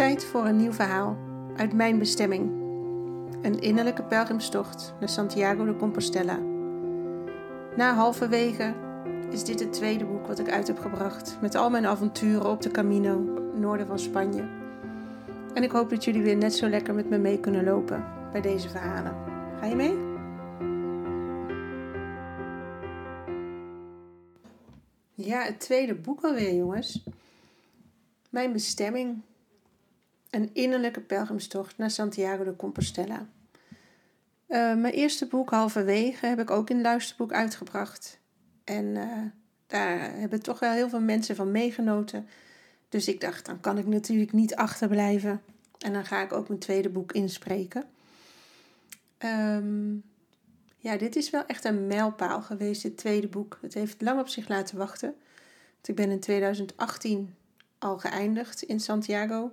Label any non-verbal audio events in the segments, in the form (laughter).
Tijd voor een nieuw verhaal uit mijn bestemming. Een innerlijke pelgrimstocht naar Santiago de Compostela. Na halverwege is dit het tweede boek wat ik uit heb gebracht met al mijn avonturen op de Camino, noorden van Spanje. En ik hoop dat jullie weer net zo lekker met me mee kunnen lopen bij deze verhalen. Ga je mee? Ja, het tweede boek alweer, jongens. Mijn bestemming. Een innerlijke pelgrimstocht naar Santiago de Compostela. Uh, mijn eerste boek, Halverwege, heb ik ook in luisterboek uitgebracht. En uh, daar hebben toch wel heel veel mensen van meegenoten. Dus ik dacht, dan kan ik natuurlijk niet achterblijven. En dan ga ik ook mijn tweede boek inspreken. Um, ja, dit is wel echt een mijlpaal geweest, het tweede boek. Het heeft lang op zich laten wachten. Want ik ben in 2018 al geëindigd in Santiago.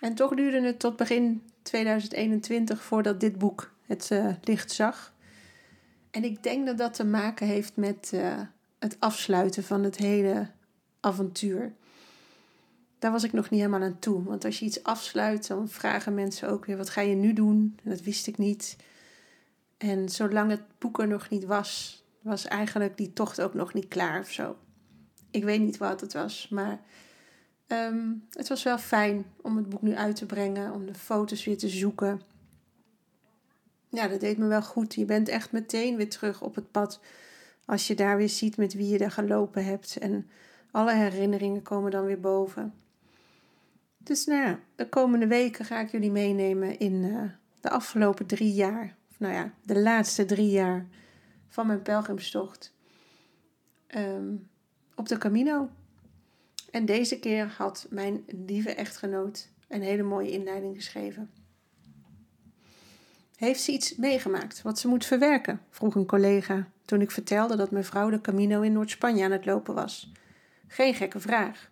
En toch duurde het tot begin 2021 voordat dit boek het uh, licht zag. En ik denk dat dat te maken heeft met uh, het afsluiten van het hele avontuur. Daar was ik nog niet helemaal aan toe. Want als je iets afsluit, dan vragen mensen ook weer: wat ga je nu doen? dat wist ik niet. En zolang het boek er nog niet was, was eigenlijk die tocht ook nog niet klaar of zo. Ik weet niet wat het was, maar Ehm, het was wel fijn om het boek nu uit te brengen, om de foto's weer te zoeken. Ja, dat deed me wel goed. Je bent echt meteen weer terug op het pad als je daar weer ziet met wie je daar gelopen hebt. En alle herinneringen komen dan weer boven. Dus nou ja, de komende weken ga ik jullie meenemen in uh, de afgelopen drie jaar. Of nou ja, de laatste drie jaar van mijn pelgrimstocht. Um, op de Camino. En deze keer had mijn lieve echtgenoot een hele mooie inleiding geschreven. Heeft ze iets meegemaakt wat ze moet verwerken? vroeg een collega toen ik vertelde dat mijn vrouw de Camino in Noord-Spanje aan het lopen was. Geen gekke vraag.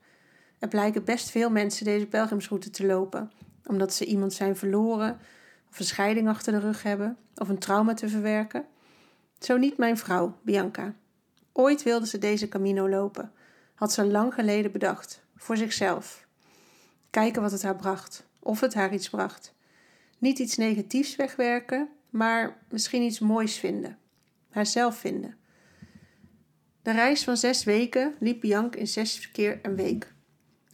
Er blijken best veel mensen deze pelgrimsroute te lopen, omdat ze iemand zijn verloren, of een scheiding achter de rug hebben, of een trauma te verwerken. Zo niet mijn vrouw, Bianca. Ooit wilde ze deze Camino lopen, had ze lang geleden bedacht, voor zichzelf. Kijken wat het haar bracht, of het haar iets bracht. Niet iets negatiefs wegwerken, maar misschien iets moois vinden. Haarzelf vinden. De reis van zes weken liep Bianca in zes keer een week.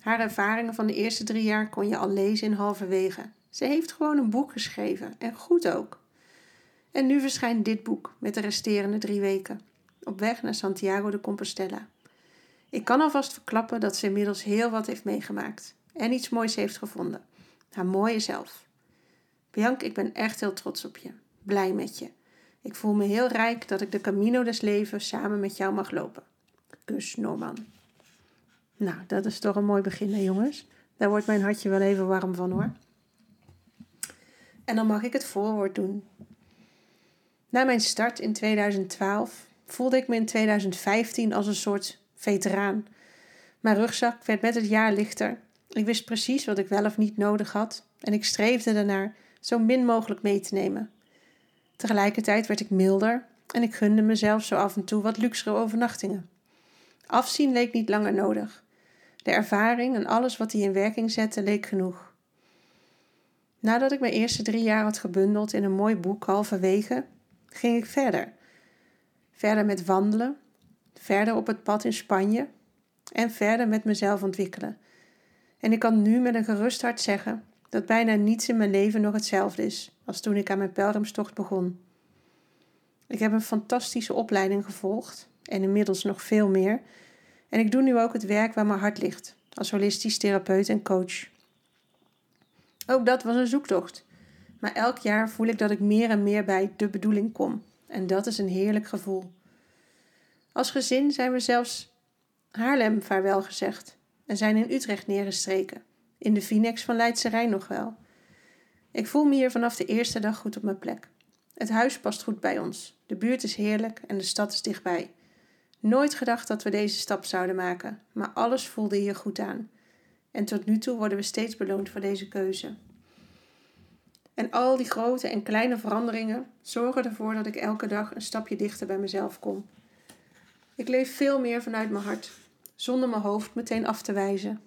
Haar ervaringen van de eerste drie jaar kon je al lezen in halverwege. Ze heeft gewoon een boek geschreven, en goed ook. En nu verschijnt dit boek met de resterende drie weken, op weg naar Santiago de Compostela. Ik kan alvast verklappen dat ze inmiddels heel wat heeft meegemaakt en iets moois heeft gevonden. Haar mooie zelf. Bianca, ik ben echt heel trots op je. Blij met je. Ik voel me heel rijk dat ik de Camino des Levens samen met jou mag lopen. Kus, Norman. Nou, dat is toch een mooi begin, hè, jongens? Daar wordt mijn hartje wel even warm van, hoor. En dan mag ik het voorwoord doen. Na mijn start in 2012 voelde ik me in 2015 als een soort veteraan. Mijn rugzak werd met het jaar lichter. Ik wist precies wat ik wel of niet nodig had en ik streefde ernaar zo min mogelijk mee te nemen. Tegelijkertijd werd ik milder en ik gunde mezelf zo af en toe wat luxere overnachtingen. Afzien leek niet langer nodig. De ervaring en alles wat hij in werking zette leek genoeg. Nadat ik mijn eerste drie jaar had gebundeld in een mooi boek halverwege, ging ik verder. Verder met wandelen, verder op het pad in Spanje en verder met mezelf ontwikkelen. En ik kan nu met een gerust hart zeggen dat bijna niets in mijn leven nog hetzelfde is als toen ik aan mijn pelgrimstocht begon. Ik heb een fantastische opleiding gevolgd en inmiddels nog veel meer. En ik doe nu ook het werk waar mijn hart ligt, als holistisch therapeut en coach. Ook dat was een zoektocht. Maar elk jaar voel ik dat ik meer en meer bij de bedoeling kom. En dat is een heerlijk gevoel. Als gezin zijn we zelfs Haarlem vaarwel gezegd en zijn in Utrecht neergestreken. In de Finex van Leidse Rijn nog wel. Ik voel me hier vanaf de eerste dag goed op mijn plek. Het huis past goed bij ons. De buurt is heerlijk en de stad is dichtbij. Nooit gedacht dat we deze stap zouden maken, maar alles voelde hier goed aan. En tot nu toe worden we steeds beloond voor deze keuze. En al die grote en kleine veranderingen zorgen ervoor dat ik elke dag een stapje dichter bij mezelf kom. Ik leef veel meer vanuit mijn hart, zonder mijn hoofd meteen af te wijzen.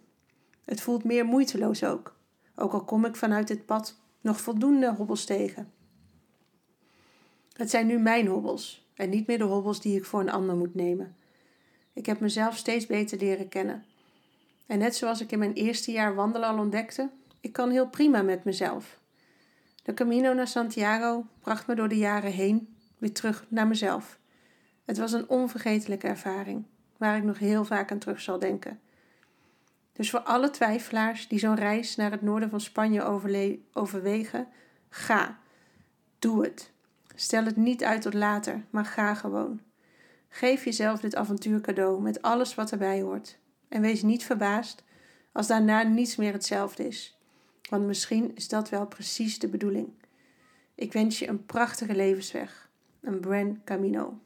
Het voelt meer moeiteloos ook, ook al kom ik vanuit dit pad nog voldoende hobbels tegen. Het zijn nu mijn hobbels en niet meer de hobbels die ik voor een ander moet nemen. Ik heb mezelf steeds beter leren kennen. En net zoals ik in mijn eerste jaar wandelen al ontdekte, ik kan heel prima met mezelf. De Camino naar Santiago bracht me door de jaren heen weer terug naar mezelf. Het was een onvergetelijke ervaring, waar ik nog heel vaak aan terug zal denken. Dus voor alle twijfelaars die zo'n reis naar het noorden van Spanje overwegen, ga. Doe het. Stel het niet uit tot later, maar ga gewoon. Geef jezelf dit avontuur cadeau met alles wat erbij hoort. En wees niet verbaasd als daarna niets meer hetzelfde is. Want misschien is dat wel precies de bedoeling. Ik wens je een prachtige levensweg. Een Bren Camino.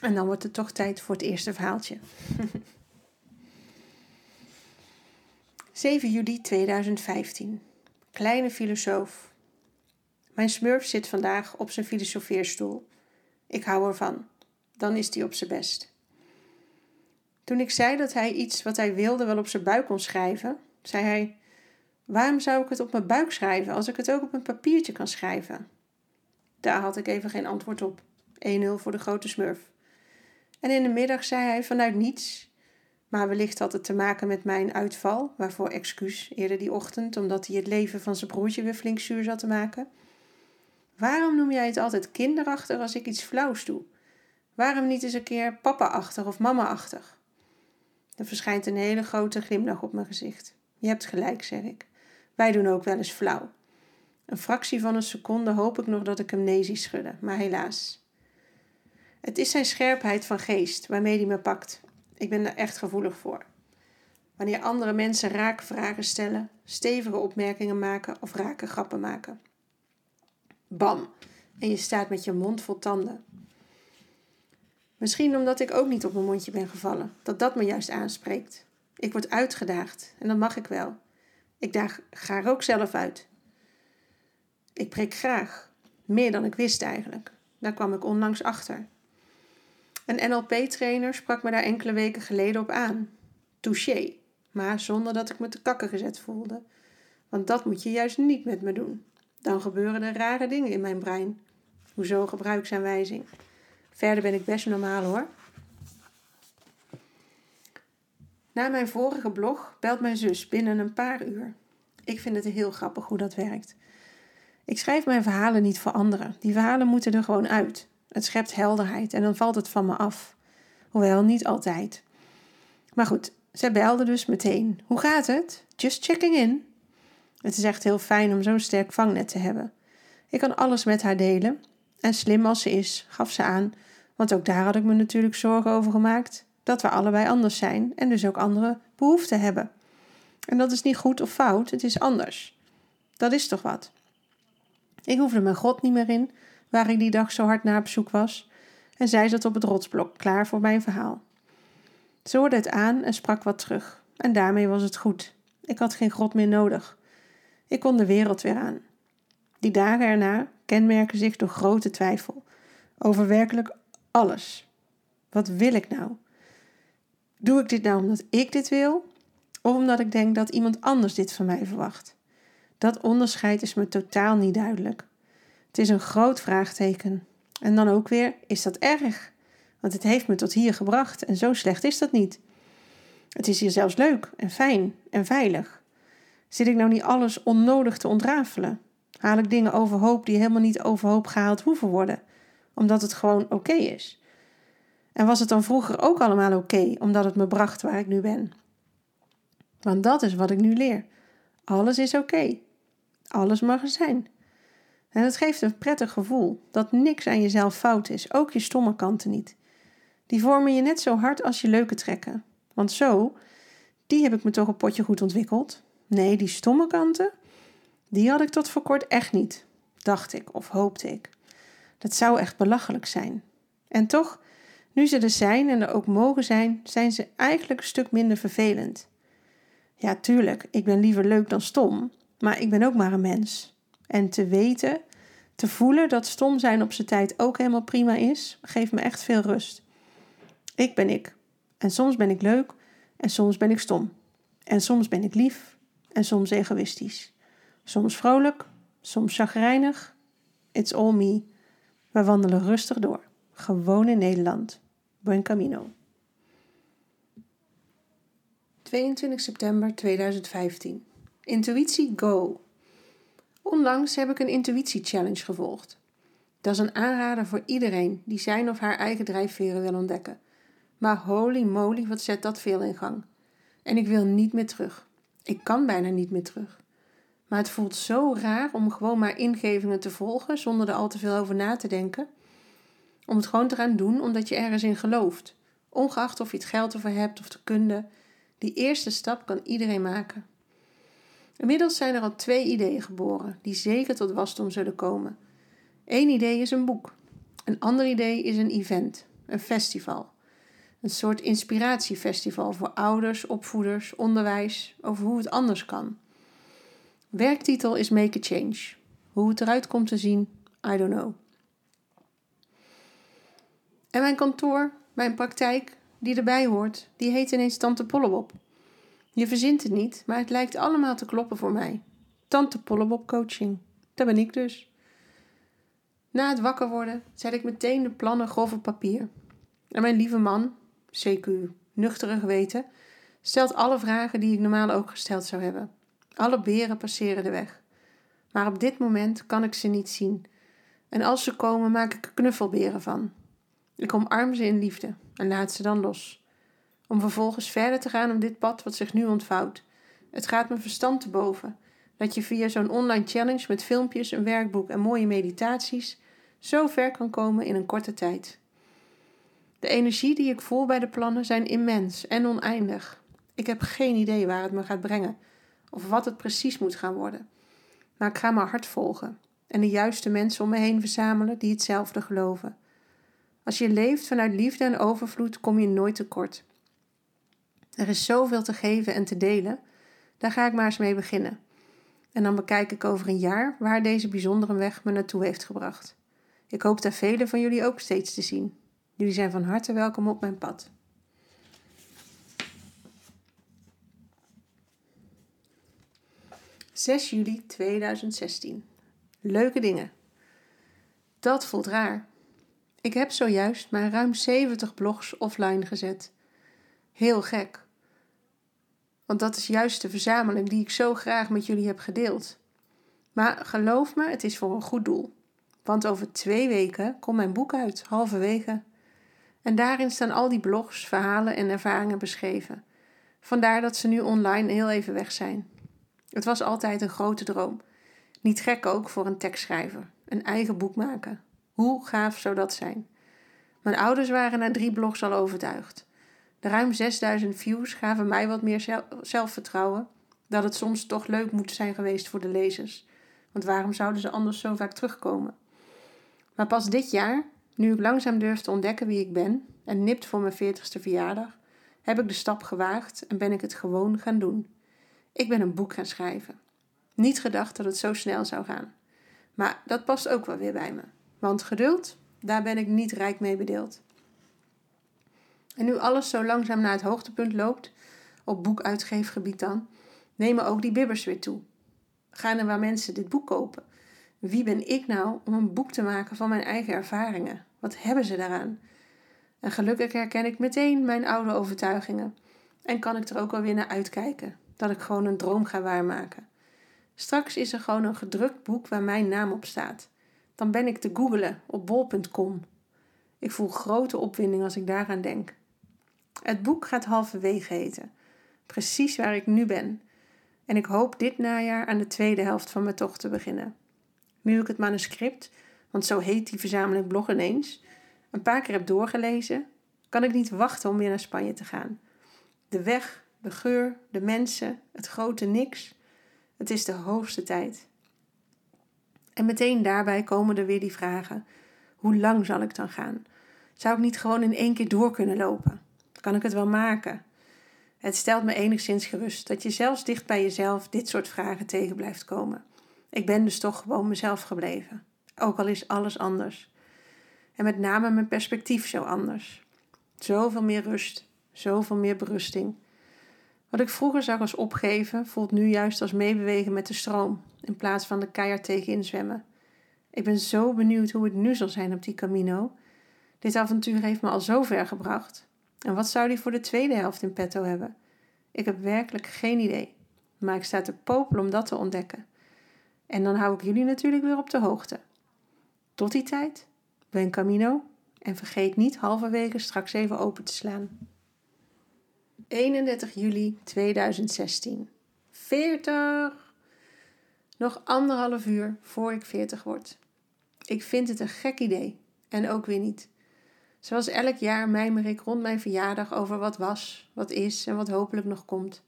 En dan wordt het toch tijd voor het eerste verhaaltje. (laughs) 7 juli 2015. Kleine filosoof. Mijn smurf zit vandaag op zijn filosofeerstoel. Ik hou ervan. Dan is hij op zijn best. Toen ik zei dat hij iets wat hij wilde wel op zijn buik kon schrijven, zei hij: Waarom zou ik het op mijn buik schrijven als ik het ook op een papiertje kan schrijven? Daar had ik even geen antwoord op. 1-0 voor de grote smurf. En in de middag zei hij vanuit niets, maar wellicht had het te maken met mijn uitval, waarvoor excuus eerder die ochtend, omdat hij het leven van zijn broertje weer flink zuur zat te maken. Waarom noem jij het altijd kinderachtig als ik iets flauws doe? Waarom niet eens een keer papa-achtig of mama-achtig? Er verschijnt een hele grote glimlach op mijn gezicht. Je hebt gelijk, zeg ik. Wij doen ook wel eens flauw. Een fractie van een seconde hoop ik nog dat ik hem nee zie schudden, maar helaas. Het is zijn scherpheid van geest waarmee hij me pakt. Ik ben er echt gevoelig voor. Wanneer andere mensen rake vragen stellen, stevige opmerkingen maken of rake grappen maken. Bam! En je staat met je mond vol tanden. Misschien omdat ik ook niet op mijn mondje ben gevallen, dat dat me juist aanspreekt. Ik word uitgedaagd en dat mag ik wel. Ik daag, er ook zelf uit. Ik prik graag, meer dan ik wist eigenlijk. Daar kwam ik onlangs achter. Een NLP-trainer sprak me daar enkele weken geleden op aan. Touché, maar zonder dat ik me te kakken gezet voelde. Want dat moet je juist niet met me doen. Dan gebeuren er rare dingen in mijn brein. Hoezo gebruiksaanwijzing? Verder ben ik best normaal hoor. Na mijn vorige blog belt mijn zus binnen een paar uur. Ik vind het heel grappig hoe dat werkt. Ik schrijf mijn verhalen niet voor anderen. Die verhalen moeten er gewoon uit. Het schept helderheid en dan valt het van me af. Hoewel niet altijd. Maar goed, zij belde dus meteen. Hoe gaat het? Just checking in. Het is echt heel fijn om zo'n sterk vangnet te hebben. Ik kan alles met haar delen. En slim als ze is, gaf ze aan, want ook daar had ik me natuurlijk zorgen over gemaakt, dat we allebei anders zijn en dus ook andere behoeften hebben. En dat is niet goed of fout, het is anders. Dat is toch wat? Ik hoefde mijn God niet meer in, waar ik die dag zo hard naar op zoek was, en zij zat op het rotsblok klaar voor mijn verhaal. Ze hoorde het aan en sprak wat terug, en daarmee was het goed. Ik had geen God meer nodig. Ik kon de wereld weer aan. Die dagen erna kenmerken zich door grote twijfel over werkelijk alles. Wat wil ik nou? Doe ik dit nou omdat ik dit wil, of omdat ik denk dat iemand anders dit van mij verwacht? Dat onderscheid is me totaal niet duidelijk. Het is een groot vraagteken. En dan ook weer, is dat erg? Want het heeft me tot hier gebracht en zo slecht is dat niet. Het is hier zelfs leuk en fijn en veilig. Zit ik nou niet alles onnodig te ontrafelen? Haal ik dingen overhoop die helemaal niet overhoop gehaald hoeven worden, omdat het gewoon oké is? En was het dan vroeger ook allemaal oké, omdat het me bracht waar ik nu ben? Want dat is wat ik nu leer. Alles is oké. Alles mag zijn. En het geeft een prettig gevoel dat niks aan jezelf fout is, ook je stomme kanten niet. Die vormen je net zo hard als je leuke trekken. Want zo, die heb ik me toch een potje goed ontwikkeld. Nee, die stomme kanten, die had ik tot voor kort echt niet, dacht ik of hoopte ik. Dat zou echt belachelijk zijn. En toch, nu ze er zijn en er ook mogen zijn, zijn ze eigenlijk een stuk minder vervelend. Ja, tuurlijk, ik ben liever leuk dan stom, maar ik ben ook maar een mens. En te weten, te voelen dat stom zijn op zijn tijd ook helemaal prima is, geeft me echt veel rust. Ik ben ik. En soms ben ik leuk en soms ben ik stom. En soms ben ik lief en soms egoïstisch. Soms vrolijk, soms chagrijnig. It's all me. We wandelen rustig door. Gewoon in Nederland. Buen camino. 22 september 2015. Intuïtie Go. Onlangs heb ik een intuïtie challenge gevolgd. Dat is een aanrader voor iedereen die zijn of haar eigen drijfveren wil ontdekken. Maar holy moly, wat zet dat veel in gang. En ik wil niet meer terug. Ik kan bijna niet meer terug. Maar het voelt zo raar om gewoon maar ingevingen te volgen zonder er al te veel over na te denken. Om het gewoon te gaan doen omdat je ergens in gelooft. Ongeacht of je het geld ervoor hebt of de kunde. Die eerste stap kan iedereen maken. Inmiddels zijn er al twee ideeën geboren die zeker tot wasdom zullen komen. Eén idee is een boek. Een ander idee is een event, een festival. Een soort inspiratiefestival voor ouders, opvoeders, onderwijs over hoe het anders kan. Werktitel is Make a Change. Hoe het eruit komt te zien, I don't know. En mijn kantoor, mijn praktijk, die erbij hoort, die heet ineens Tante Pollebob. Je verzint het niet, maar het lijkt allemaal te kloppen voor mij. Tante Pollebob coaching. Dat ben ik dus. Na het wakker worden zet ik meteen de plannen grof op papier. En mijn lieve man, CQ, nuchtere geweten, stelt alle vragen die ik normaal ook gesteld zou hebben. Alle beren passeren de weg. Maar op dit moment kan ik ze niet zien. En als ze komen, maak ik er knuffelberen van. Ik omarm ze in liefde en laat ze dan los. Om vervolgens verder te gaan op dit pad wat zich nu ontvouwt. Het gaat mijn verstand te boven. Dat je via zo'n online challenge met filmpjes, een werkboek en mooie meditaties zo ver kan komen in een korte tijd. De energie die ik voel bij de plannen zijn immens en oneindig. Ik heb geen idee waar het me gaat brengen of wat het precies moet gaan worden. Maar ik ga mijn hart volgen en de juiste mensen om me heen verzamelen die hetzelfde geloven. Als je leeft vanuit liefde en overvloed, kom je nooit tekort. Er is zoveel te geven en te delen. Daar ga ik maar eens mee beginnen. En dan bekijk ik over een jaar waar deze bijzondere weg me naartoe heeft gebracht. Ik hoop daar velen van jullie ook steeds te zien. Jullie zijn van harte welkom op mijn pad. (6 juli 2016) Leuke dingen. Dat voelt raar. Ik heb zojuist maar ruim 70 blogs offline gezet. Heel gek. Want dat is juist de verzameling die ik zo graag met jullie heb gedeeld. Maar geloof me, het is voor een goed doel. Want over twee weken komt mijn boek uit, halverwege. En daarin staan al die blogs, verhalen en ervaringen beschreven. Vandaar dat ze nu online heel even weg zijn. Het was altijd een grote droom. Niet gek ook voor een tekstschrijver. Een eigen boek maken. Hoe gaaf zou dat zijn? Mijn ouders waren na drie blogs al overtuigd. De ruim 6000 views gaven mij wat meer zelfvertrouwen dat het soms toch leuk moet zijn geweest voor de lezers. Want waarom zouden ze anders zo vaak terugkomen? Maar pas dit jaar, nu ik langzaam durf te ontdekken wie ik ben en nipt voor mijn 40ste verjaardag, heb ik de stap gewaagd en ben ik het gewoon gaan doen. Ik ben een boek gaan schrijven. Niet gedacht dat het zo snel zou gaan. Maar dat past ook wel weer bij me. Want geduld, daar ben ik niet rijk mee bedeeld. En nu alles zo langzaam naar het hoogtepunt loopt, op boekuitgeefgebied dan, nemen ook die bibbers weer toe. Gaan er waar mensen dit boek kopen? Wie ben ik nou om een boek te maken van mijn eigen ervaringen? Wat hebben ze daaraan? En gelukkig herken ik meteen mijn oude overtuigingen. En kan ik er ook alweer naar uitkijken dat ik gewoon een droom ga waarmaken. Straks is er gewoon een gedrukt boek waar mijn naam op staat. Dan ben ik te googelen op bol.com. Ik voel grote opwinding als ik daaraan denk. Het boek gaat halverwege heten. Precies waar ik nu ben. En ik hoop dit najaar aan de tweede helft van mijn tocht te beginnen. Nu ik het manuscript, want zo heet die verzameling blog ineens, een paar keer heb doorgelezen, kan ik niet wachten om weer naar Spanje te gaan. De weg, de geur, de mensen, het grote niks. Het is de hoogste tijd. En meteen daarbij komen er weer die vragen: hoe lang zal ik dan gaan? Zou ik niet gewoon in één keer door kunnen lopen? Kan ik het wel maken? Het stelt me enigszins gerust dat je zelfs dicht bij jezelf dit soort vragen tegen blijft komen. Ik ben dus toch gewoon mezelf gebleven, ook al is alles anders. En met name mijn perspectief zo anders. Zoveel meer rust, zoveel meer berusting. Wat ik vroeger zag als opgeven, voelt nu juist als meebewegen met de stroom, in plaats van de keihard tegenin zwemmen. Ik ben zo benieuwd hoe het nu zal zijn op die Camino. Dit avontuur heeft me al zo ver gebracht. En wat zou die voor de tweede helft in petto hebben? Ik heb werkelijk geen idee. Maar ik sta te popelen om dat te ontdekken. En dan hou ik jullie natuurlijk weer op de hoogte. Tot die tijd, ben Camino en vergeet niet halverwege straks even open te slaan. 31 juli 2016. 40! Nog anderhalf uur voor ik 40 word. Ik vind het een gek idee. En ook weer niet. Zoals elk jaar mijmer ik rond mijn verjaardag over wat was, wat is en wat hopelijk nog komt.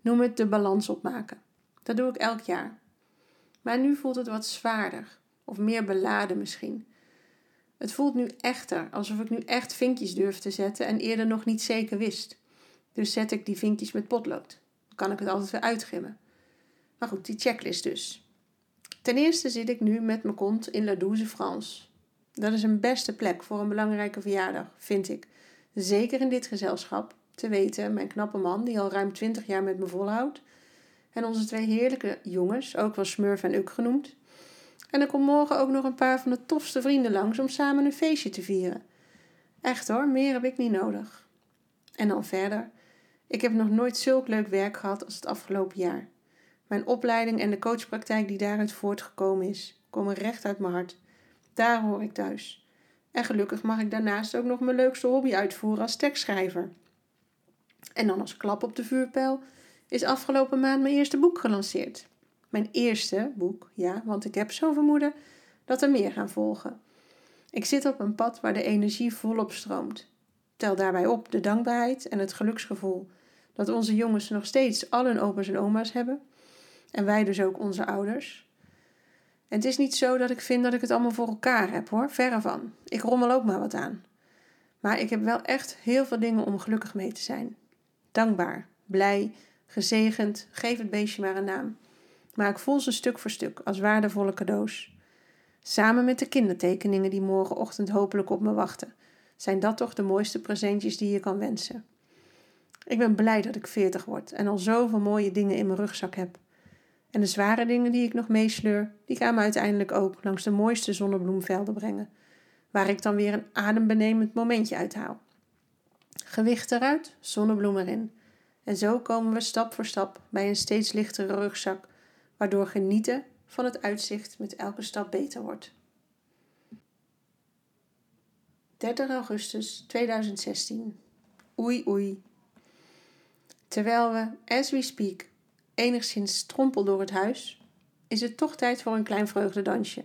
Noem het de balans opmaken. Dat doe ik elk jaar. Maar nu voelt het wat zwaarder, of meer beladen misschien. Het voelt nu echter, alsof ik nu echt vinkjes durf te zetten en eerder nog niet zeker wist. Dus zet ik die vinkjes met potlood. Dan kan ik het altijd weer uitgrimmen. Maar goed, die checklist dus. Ten eerste zit ik nu met mijn kont in La Douze France. Dat is een beste plek voor een belangrijke verjaardag, vind ik. Zeker in dit gezelschap. Te weten, mijn knappe man, die al ruim 20 jaar met me volhoudt. En onze twee heerlijke jongens, ook wel Smurf en Uk genoemd. En er komt morgen ook nog een paar van de tofste vrienden langs om samen een feestje te vieren. Echt hoor, meer heb ik niet nodig. En dan verder. Ik heb nog nooit zulk leuk werk gehad als het afgelopen jaar. Mijn opleiding en de coachpraktijk die daaruit voortgekomen is, komen recht uit mijn hart. Daar hoor ik thuis. En gelukkig mag ik daarnaast ook nog mijn leukste hobby uitvoeren als tekstschrijver. En dan als klap op de vuurpijl is afgelopen maand mijn eerste boek gelanceerd. Mijn eerste boek, ja, want ik heb zo vermoeden dat er meer gaan volgen. Ik zit op een pad waar de energie volop stroomt. Tel daarbij op de dankbaarheid en het geluksgevoel dat onze jongens nog steeds al hun opa's en oma's hebben. En wij dus ook onze ouders. Het is niet zo dat ik vind dat ik het allemaal voor elkaar heb hoor, verre van. Ik rommel ook maar wat aan. Maar ik heb wel echt heel veel dingen om gelukkig mee te zijn. Dankbaar, blij, gezegend, geef het beestje maar een naam. Maar ik voel ze stuk voor stuk als waardevolle cadeaus. Samen met de kindertekeningen die morgenochtend hopelijk op me wachten, zijn dat toch de mooiste presentjes die je kan wensen. Ik ben blij dat ik veertig word en al zoveel mooie dingen in mijn rugzak heb. En de zware dingen die ik nog meesleur, die gaan me uiteindelijk ook langs de mooiste zonnebloemvelden brengen, waar ik dan weer een adembenemend momentje uithaal. Gewicht eruit, zonnebloem erin. En zo komen we stap voor stap bij een steeds lichtere rugzak, waardoor genieten van het uitzicht met elke stap beter wordt. 30 augustus 2016. Oei oei. Terwijl we, as we speak, enigszins strompel door het huis, is het toch tijd voor een klein vreugdedansje.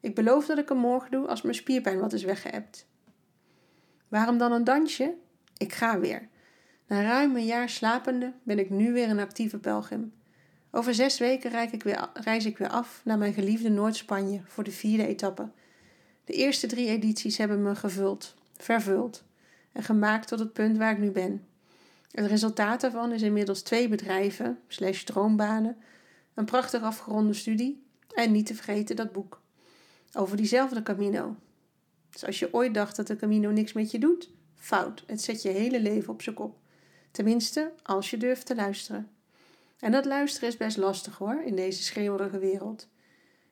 Ik beloof dat ik hem morgen doe als mijn spierpijn wat is weggeëpt. Waarom dan een dansje? Ik ga weer. Na ruim een jaar slapende ben ik nu weer een actieve pelgrim. Over zes weken reis ik, weer, af naar mijn geliefde Noord-Spanje voor de vierde etappe. De eerste drie edities hebben me gevuld, vervuld en gemaakt tot het punt waar ik nu ben. Het resultaat daarvan is inmiddels twee bedrijven, slash droombanen, een prachtig afgeronde studie en niet te vergeten dat boek. Over diezelfde Camino. Dus als je ooit dacht dat de Camino niks met je doet, fout. Het zet je hele leven op zijn kop. Tenminste, als je durft te luisteren. En dat luisteren is best lastig hoor, in deze schreeuwerige wereld.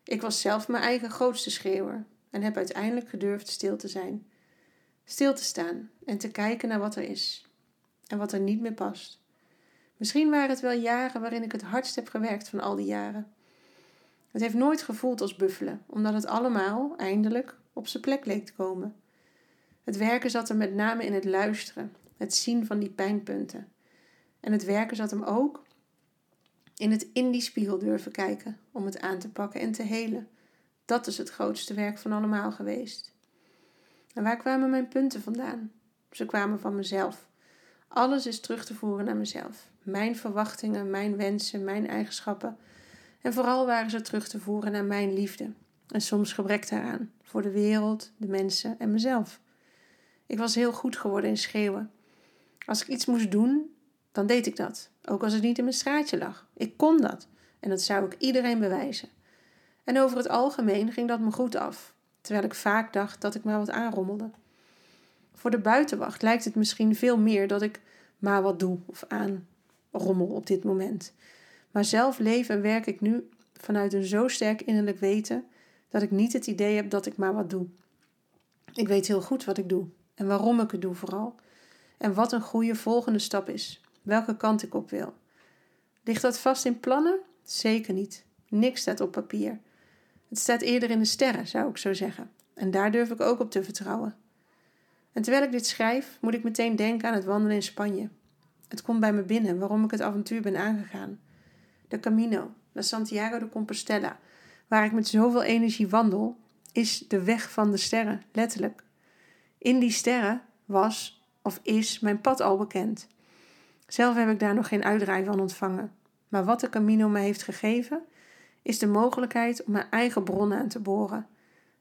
Ik was zelf mijn eigen grootste schreeuwer en heb uiteindelijk gedurfd stil te zijn. Stil te staan en te kijken naar wat er is en wat er niet meer past. Misschien waren het wel jaren waarin ik het hardst heb gewerkt van al die jaren. Het heeft nooit gevoeld als buffelen, omdat het allemaal, eindelijk, op zijn plek leek te komen. Het werken zat er met name in het luisteren, het zien van die pijnpunten. En het werken zat hem ook in het in die spiegel durven kijken, om het aan te pakken en te helen. Dat is het grootste werk van allemaal geweest. En waar kwamen mijn punten vandaan? Ze kwamen van mezelf. Alles is terug te voeren naar mezelf. Mijn verwachtingen, mijn wensen, mijn eigenschappen. En vooral waren ze terug te voeren naar mijn liefde. En soms gebrek daaraan. Voor de wereld, de mensen en mezelf. Ik was heel goed geworden in schreeuwen. Als ik iets moest doen, dan deed ik dat. Ook als het niet in mijn straatje lag. Ik kon dat. En dat zou ik iedereen bewijzen. En over het algemeen ging dat me goed af. Terwijl ik vaak dacht dat ik maar wat aanrommelde. Voor de buitenwacht lijkt het misschien veel meer dat ik maar wat doe of aan. rommel op dit moment. Maar zelf leef en werk ik nu vanuit een zo sterk innerlijk weten dat ik niet het idee heb dat ik maar wat doe. Ik weet heel goed wat ik doe en waarom ik het doe vooral. En wat een goede volgende stap is, welke kant ik op wil. Ligt dat vast in plannen? Zeker niet. Niks staat op papier. Het staat eerder in de sterren, zou ik zo zeggen. En daar durf ik ook op te vertrouwen. En terwijl ik dit schrijf, moet ik meteen denken aan het wandelen in Spanje. Het komt bij me binnen waarom ik het avontuur ben aangegaan. De Camino, naar Santiago de Compostela, waar ik met zoveel energie wandel, is de weg van de sterren, letterlijk. In die sterren was of is mijn pad al bekend. Zelf heb ik daar nog geen uitdraai van ontvangen. Maar wat de Camino me heeft gegeven, is de mogelijkheid om mijn eigen bron aan te boren.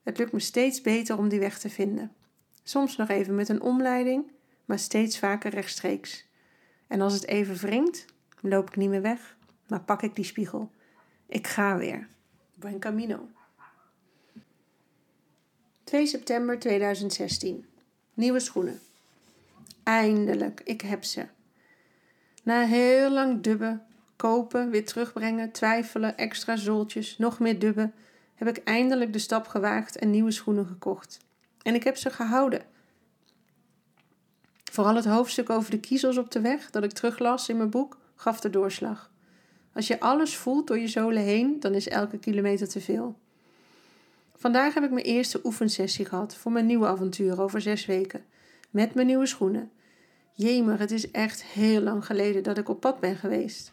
Het lukt me steeds beter om die weg te vinden. Soms nog even met een omleiding, maar steeds vaker rechtstreeks. En als het even wringt, loop ik niet meer weg, maar pak ik die spiegel. Ik ga weer. Buen Camino. 2 september 2016. Nieuwe schoenen. Eindelijk, ik heb ze. Na heel lang dubben, kopen, weer terugbrengen, twijfelen, extra zooltjes, nog meer dubben, heb ik eindelijk de stap gewaagd en nieuwe schoenen gekocht. En ik heb ze gehouden. Vooral het hoofdstuk over de kiezels op de weg, dat ik teruglas in mijn boek, gaf de doorslag. Als je alles voelt door je zolen heen, dan is elke kilometer te veel. Vandaag heb ik mijn eerste oefensessie gehad voor mijn nieuwe avontuur over zes weken. Met mijn nieuwe schoenen. Jemer, het is echt heel lang geleden dat ik op pad ben geweest.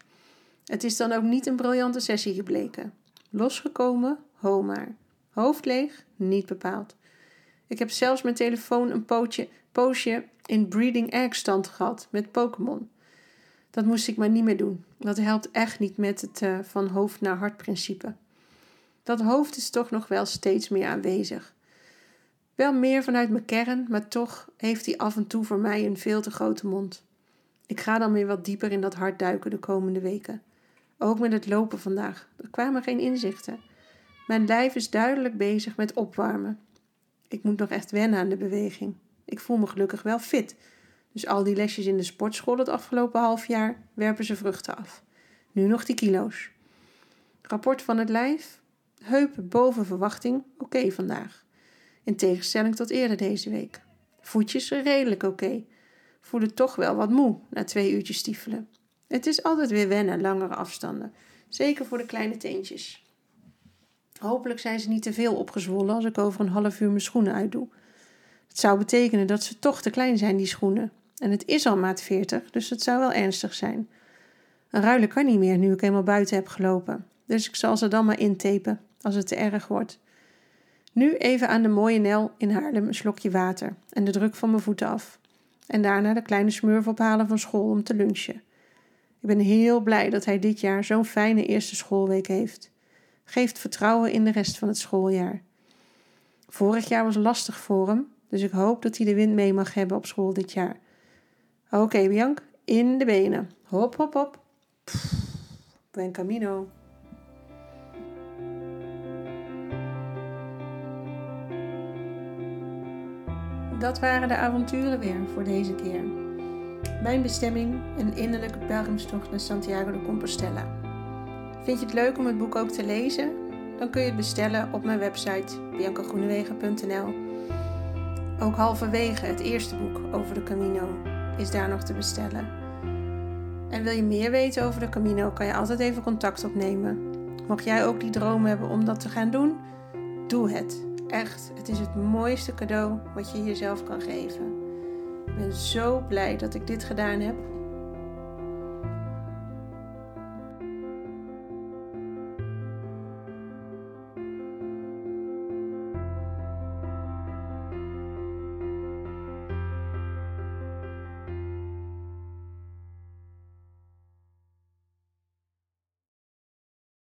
Het is dan ook niet een briljante sessie gebleken. Losgekomen, ho maar. Hoofd leeg, niet bepaald. Ik heb zelfs mijn telefoon een pootje, poosje in breeding egg stand gehad met Pokémon. Dat moest ik maar niet meer doen. Dat helpt echt niet met het uh, van hoofd naar hart principe. Dat hoofd is toch nog wel steeds meer aanwezig. Wel meer vanuit mijn kern, maar toch heeft hij af en toe voor mij een veel te grote mond. Ik ga dan weer wat dieper in dat hart duiken de komende weken. Ook met het lopen vandaag. Er kwamen geen inzichten. Mijn lijf is duidelijk bezig met opwarmen. Ik moet nog echt wennen aan de beweging. Ik voel me gelukkig wel fit. Dus al die lesjes in de sportschool het afgelopen half jaar werpen ze vruchten af. Nu nog die kilo's. Rapport van het lijf. Heupen boven verwachting. Oké vandaag. In tegenstelling tot eerder deze week. Voetjes redelijk oké. Voelen toch wel wat moe na twee uurtjes stiefelen. Het is altijd weer wennen, langere afstanden. Zeker voor de kleine teentjes. Hopelijk zijn ze niet te veel opgezwollen als ik over een half uur mijn schoenen uitdoe. Het zou betekenen dat ze toch te klein zijn, die schoenen. En het is al maat 40, dus het zou wel ernstig zijn. Een ruilen kan niet meer nu ik eenmaal buiten heb gelopen. Dus ik zal ze dan maar intapen als het te erg wordt. Nu even aan de mooie Nel in Haarlem een slokje water en de druk van mijn voeten af. En daarna de kleine smurf ophalen van school om te lunchen. Ik ben heel blij dat hij dit jaar zo'n fijne eerste schoolweek heeft. Geeft vertrouwen in de rest van het schooljaar. Vorig jaar was lastig voor hem, dus ik hoop dat hij de wind mee mag hebben op school dit jaar. Oké, Bianc, in de benen. Hop, hop, hop. Buen camino. Dat waren de avonturen weer voor deze keer. Mijn bestemming, een innerlijke pelgrimstocht naar Santiago de Compostela. Vind je het leuk om het boek ook te lezen? Dan kun je het bestellen op mijn website biancagroenewegen.nl. Ook halverwege het eerste boek over de Camino is daar nog te bestellen. En wil je meer weten over de Camino, kan je altijd even contact opnemen. Mocht jij ook die droom hebben om dat te gaan doen, doe het. Echt, het is het mooiste cadeau wat je jezelf kan geven. Ik ben zo blij dat ik dit gedaan heb